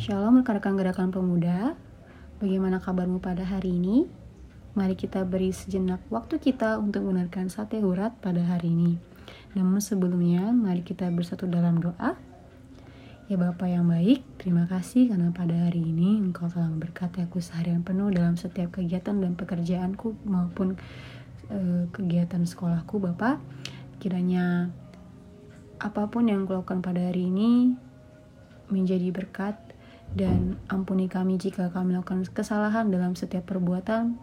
Shalom rekan-rekan gerakan pemuda. Bagaimana kabarmu pada hari ini? Mari kita beri sejenak waktu kita untuk mendengarkan sate hurat pada hari ini. Namun sebelumnya, mari kita bersatu dalam doa. Ya Bapa yang baik, terima kasih karena pada hari ini Engkau telah memberkati aku seharian penuh dalam setiap kegiatan dan pekerjaanku maupun uh, kegiatan sekolahku Bapak. Kiranya apa pun yang kulakukan pada hari ini menjadi berkat dan ampuni kami jika kami melakukan kesalahan dalam setiap perbuatan,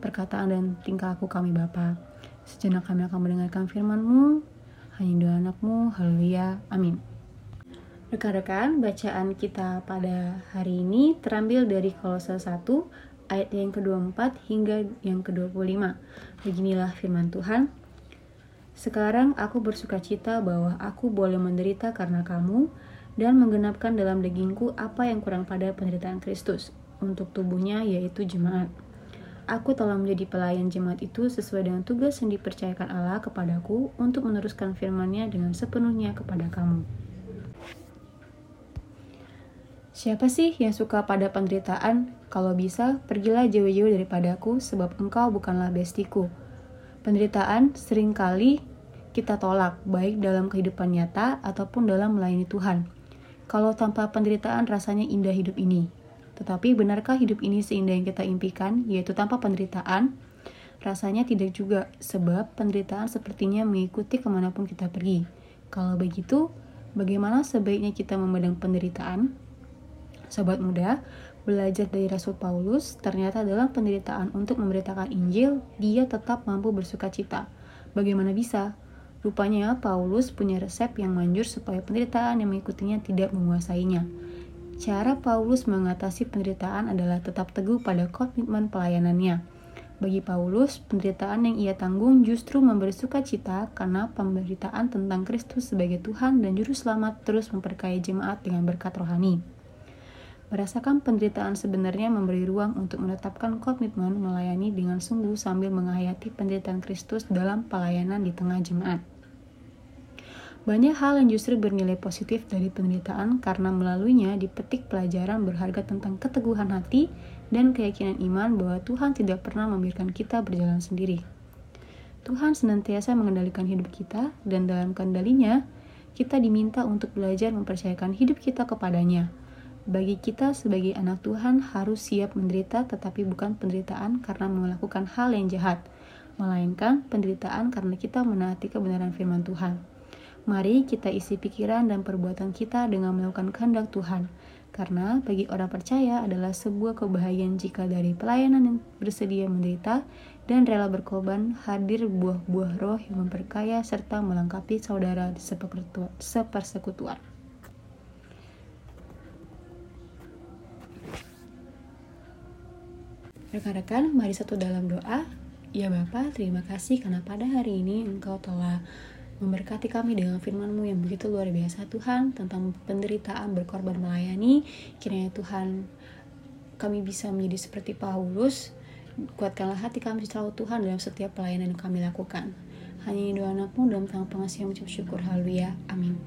perkataan dan tingkah laku kami Bapa. Sejenak kami akan mendengarkan firman-Mu, hanya doa anakmu, haleluya, amin. Rekan-rekan, bacaan kita pada hari ini terambil dari Kolose 1 ayat yang ke-24 hingga yang ke-25. Beginilah firman Tuhan. Sekarang aku bersuka cita bahwa aku boleh menderita karena kamu, dan menggenapkan dalam dagingku apa yang kurang pada penderitaan Kristus untuk tubuhnya yaitu jemaat. Aku telah menjadi pelayan jemaat itu sesuai dengan tugas yang dipercayakan Allah kepadaku untuk meneruskan firman-Nya dengan sepenuhnya kepada kamu. Siapa sih yang suka pada penderitaan? Kalau bisa, pergilah jauh-jauh daripadaku, sebab engkau bukanlah bestiku. Penderitaan sering kali kita tolak, baik dalam kehidupan nyata ataupun dalam melayani Tuhan. Kalau tanpa penderitaan rasanya indah hidup ini. Tetapi benarkah hidup ini seindah yang kita impikan, yaitu tanpa penderitaan? Rasanya tidak juga, sebab penderitaan sepertinya mengikuti ke mana pun kita pergi. Kalau begitu, bagaimana sebaiknya kita memandang penderitaan? Sobat muda, belajar dari Rasul Paulus, ternyata dalam penderitaan untuk memberitakan Injil, dia tetap mampu bersuka cita. Bagaimana bisa? Rupanya Paulus punya resep yang manjur supaya penderitaan yang mengikutinya tidak menguasainya. Cara Paulus mengatasi penderitaan adalah tetap teguh pada komitmen pelayanannya. Bagi Paulus, penderitaan yang ia tanggung justru memberi sukacita karena pemberitaan tentang Kristus sebagai Tuhan dan Juru Selamat terus memperkaya jemaat dengan berkat rohani. Merasakan penderitaan sebenarnya memberi ruang untuk menetapkan komitmen melayani dengan sungguh sambil menghayati penderitaan Kristus dalam pelayanan di tengah jemaat. Banyak hal yang justru bernilai positif dari penderitaan karena melaluinya dipetik pelajaran berharga tentang keteguhan hati dan keyakinan iman bahwa Tuhan tidak pernah membiarkan kita berjalan sendiri. Tuhan senantiasa mengendalikan hidup kita dan dalam kendalinya, kita diminta untuk belajar mempercayakan hidup kita kepadanya. Bagi kita sebagai anak Tuhan harus siap menderita tetapi bukan penderitaan karena melakukan hal yang jahat, melainkan penderitaan karena kita menaati kebenaran firman Tuhan. Mari kita isi pikiran dan perbuatan kita dengan melakukan kehendak Tuhan. Karena bagi orang percaya adalah sebuah kebahagiaan jika dari pelayanan yang bersedia menderita dan rela berkorban hadir buah-buah roh yang memperkaya serta melengkapi saudara sepersekutuan. Rekan-rekan, mari satu dalam doa. Ya Bapak, terima kasih karena pada hari ini Engkau telah Memberkati kami dengan firman-Mu yang begitu luar biasa Tuhan tentang penderitaan berkorban melayani. Kiranya Tuhan kami bisa menjadi seperti Paulus. Kuatkanlah hati kami selalu Tuhan dalam setiap pelayanan yang kami lakukan. Hanya doa anakmu dalam tangan pengasihan mengucap syukur. Haleluya. Amin.